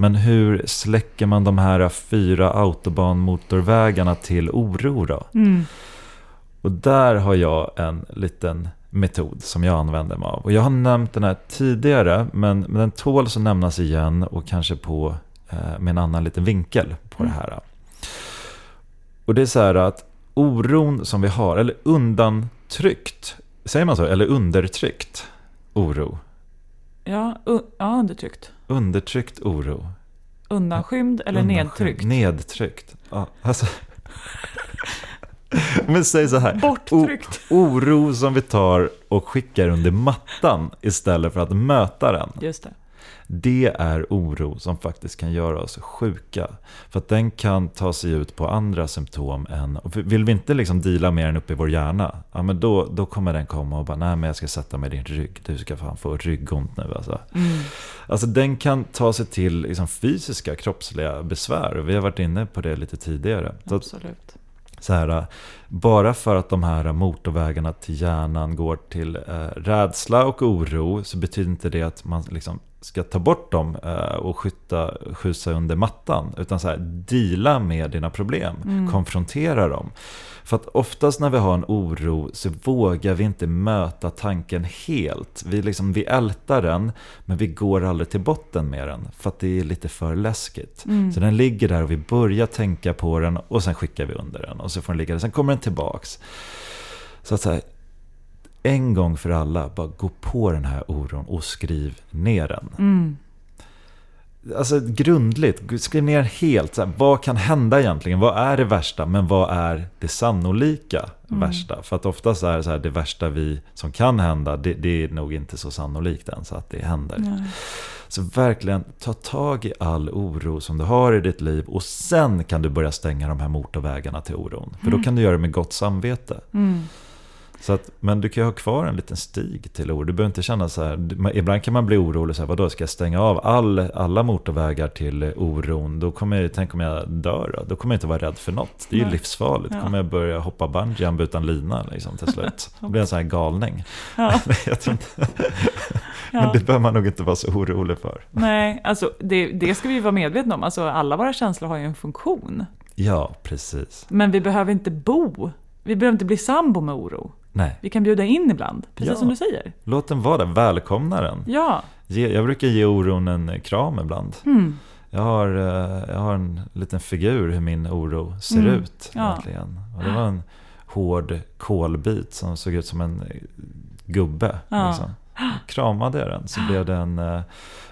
Men hur släcker man de här fyra autobanmotorvägarna till oro då? Och där har jag en liten metod som jag använder mig av. Och jag har nämnt den här tidigare, men, men den tål att nämnas igen och kanske på, eh, med en annan liten vinkel på det här. Och det är så här att oron som vi har, eller undantryckt, säger man så? Eller undertryckt oro. Ja, ja, undertryckt. Undertryckt oro. Undanskymd eller Undanskymd. nedtryckt? Nedtryckt. Ja, alltså. Men säg så här. Borttryckt. O- oro som vi tar och skickar under mattan istället för att möta den. Just det. Det är oro som faktiskt kan göra oss sjuka. För att den kan ta sig ut på andra symptom än... Vill vi inte liksom deala med den uppe i vår hjärna, ja men då, då kommer den komma och bara nej men jag ska sätta mig i din rygg. Du ska fan få ryggont nu alltså. Alltså den kan ta sig till liksom fysiska, kroppsliga besvär. Vi har varit inne på det lite tidigare. Absolut. så här, bara för att de här motorvägarna till hjärnan går till eh, rädsla och oro så betyder inte det att man liksom ska ta bort dem eh, och skjuta, skjuta under mattan. Utan så här, deala med dina problem, konfrontera dem. För att oftast när vi har en oro så vågar vi inte möta tanken helt. Vi, liksom, vi ältar den, men vi går aldrig till botten med den. För att det är lite för läskigt. Så den ligger där och vi börjar tänka på den och sen skickar vi under den. Och så får den ligga där, sen kommer den tillbaks. Så att säga, en gång för alla, bara gå på den här oron och skriv ner den. Mm. Alltså grundligt, skriv ner helt. Så här, vad kan hända egentligen? Vad är det värsta? Men vad är det sannolika värsta? För att oftast är det så här, det värsta vi, som kan hända, det, det är nog inte så sannolikt ens att det händer. Så verkligen, ta tag i all oro som du har i ditt liv och sen kan du börja stänga de här motorvägarna till oron. För då kan du göra det med gott samvete. Så att, men du kan ju ha kvar en liten stig till oro. Du behöver inte känna så här. Ibland kan man bli orolig. Så här, vadå, ska jag stänga av all, alla motorvägar till oron? Då kommer jag, tänk om jag dör då? Då kommer jag inte vara rädd för något. Det är ju Nej. livsfarligt. Då Ja. kommer jag börja hoppa bungyjump utan lina liksom, till slut. Det blir en sån här galning. Ja. jag tror inte, Ja. Men det behöver man nog inte vara så orolig för. Nej, alltså det, det ska vi vara medvetna om. Alltså, alla våra känslor har ju en funktion. Ja, precis. Men vi behöver inte bo. Vi behöver inte bli sambo med oro. Nej, Vi kan bjuda in ibland, precis Ja. som du säger. låt den vara där. Välkomna den. Ja. Jag brukar ge oron en kram ibland. Mm. Jag har, eh, jag har en liten figur hur min oro ser Mm. ut. Ja. Egentligen. Och det var en hård kolbit som såg ut som en eh, gubbe. Ja. Liksom. Kramade jag den så blev det en, eh,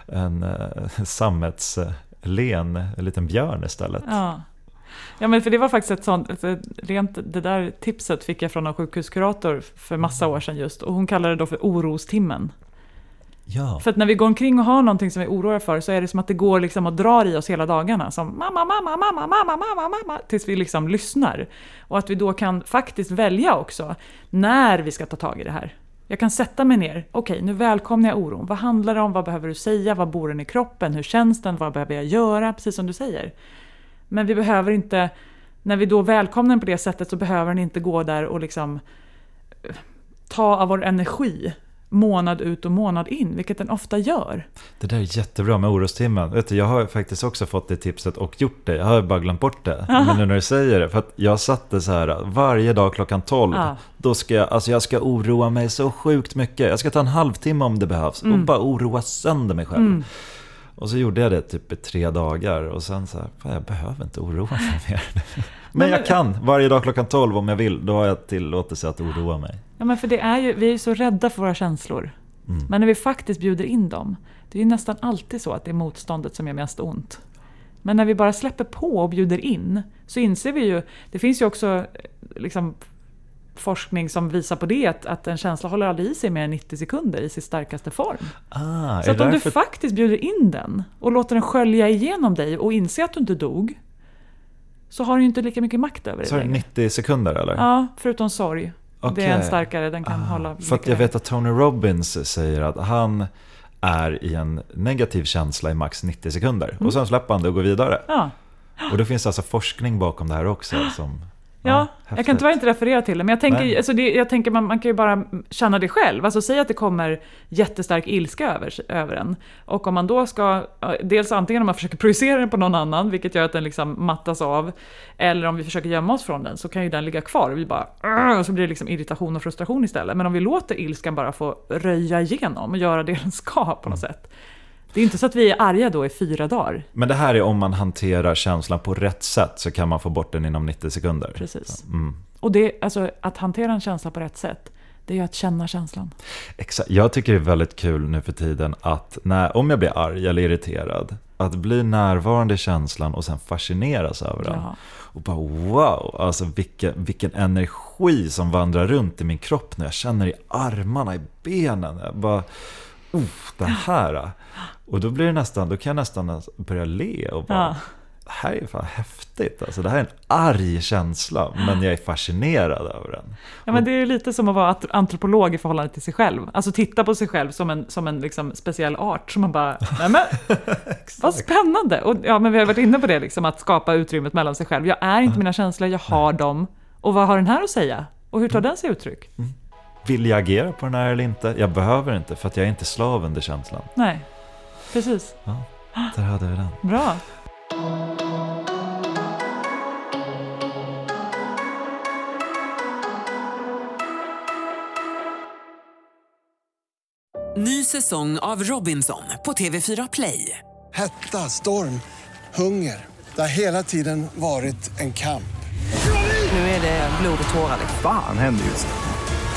en eh, sammetslen, en liten björn istället. Ja. Ja, men för det var faktiskt ett sånt, ett, rent, det där tipset fick jag från en sjukhuskurator för massa år sedan just, och hon kallade det då för orostimmen. Ja. För att när vi går omkring och har någonting som vi oroar för så är det som att det går liksom och drar i oss hela dagarna. Som mamma, mamma, mamma, mamma, mamma, mamma, tills vi liksom lyssnar. Och att vi då kan faktiskt välja också när vi ska ta tag i det här. Jag kan sätta mig ner. Okej, nu välkomnar jag oron. Vad handlar det om? Vad behöver du säga? Vad bor den i kroppen? Hur känns den? Vad behöver jag göra? Precis som du säger. Men vi behöver inte, när vi då välkomnar den på det sättet så behöver den inte gå där och liksom eh, ta av vår energi månad ut och månad in, vilket den ofta gör. Det där är jättebra med orostimmen. Vet du, jag har faktiskt också fått det tipset och gjort det. Jag har bara glömt bort det. Men nu när du säger det. För att jag satte så här varje dag klockan 12. Ja. Då ska jag, alltså jag ska oroa mig så sjukt mycket. Jag ska ta en halvtimme om det behövs. Mm. Och bara oroa sönder mig själv. Och så gjorde jag det typ i tre dagar. Och sen så här, fan, jag behöver inte oroa mig mer. Men jag kan varje dag klockan 12 om jag vill. Då har jag tillåtelse att oroa mig. Ja, men för det är ju, vi är ju så rädda för våra känslor. Mm. Men när vi faktiskt bjuder in dem, det är ju nästan alltid så att det är motståndet som gör mest ont. Men när vi bara släpper på och bjuder in, så inser vi ju, det finns ju också eh, liksom forskning som visar på det, att, att en känsla håller aldrig i sig mer än 90 sekunder i sin starkaste form. Ah, Så att det om du därför- faktiskt bjuder in den och låter den skölja igenom dig och inser att du inte dog, så har du inte lika mycket makt över dig Så är det längre. 90 sekunder eller? Ja, förutom sorg. Det Okej. är en starkare, den kan Ah, hålla För att jag vet att Tony Robbins säger att han är i en negativ känsla i max 90 sekunder. Mm. Och sen släpper han det och går vidare. Ja, Och det finns alltså forskning bakom det här också. Som, ja jag kan tyvärr inte referera till det, men jag tänker, alltså det, jag tänker man, man kan ju bara känna det själv. Alltså säg att det kommer jättestark ilska över, över en. Och om man då ska, dels antingen om man försöker projicera den på någon annan, vilket gör att den liksom mattas av, eller om vi försöker gömma oss från den, så kan ju den ligga kvar och vi bara och så blir det liksom irritation och frustration istället. Men om vi låter ilskan bara få röja igenom och göra det den ska på något sätt. Det är inte så att vi är arga då i fyra dagar. Men det här är om man hanterar känslan på rätt sätt så kan man få bort den inom 90 sekunder. Precis. Mm. Och det, alltså, att hantera en känsla på rätt sätt, det är ju att känna känslan. Exakt. Jag tycker det är väldigt kul nu för tiden att när, om jag blir arg eller irriterad, att bli närvarande i känslan och sen fascineras över den. Ja. Och bara wow, alltså vilken, vilken energi som vandrar runt i min kropp när jag känner i armarna, i benen. Jag bara, oh, det här. Och då blir det nästan, då kan jag nästan börja le och bara, det här är fan häftigt. Alltså, det här är en arg känsla, men jag är fascinerad över den. Ja, men det är lite som att vara antropolog i förhållande till sig själv. Alltså titta på sig själv som en, som en liksom speciell art. Så man bara, nej men, vad spännande! Och, ja, men vi har varit inne på det, liksom, att skapa utrymmet mellan sig själv. Jag är inte mina känslor, jag har dem. Och vad har den här att säga? Och hur tar den sig uttryck? Vill jag agera på den här eller inte? Jag behöver inte, för att jag är inte slav under känslan. Nej, precis. Där hade vi den. Bra. Ny säsong av Robinson på TV4 Play. Hetta, storm, hunger. Det har hela tiden varit en kamp. Nu är det blod och tårar. Fan händer just nu.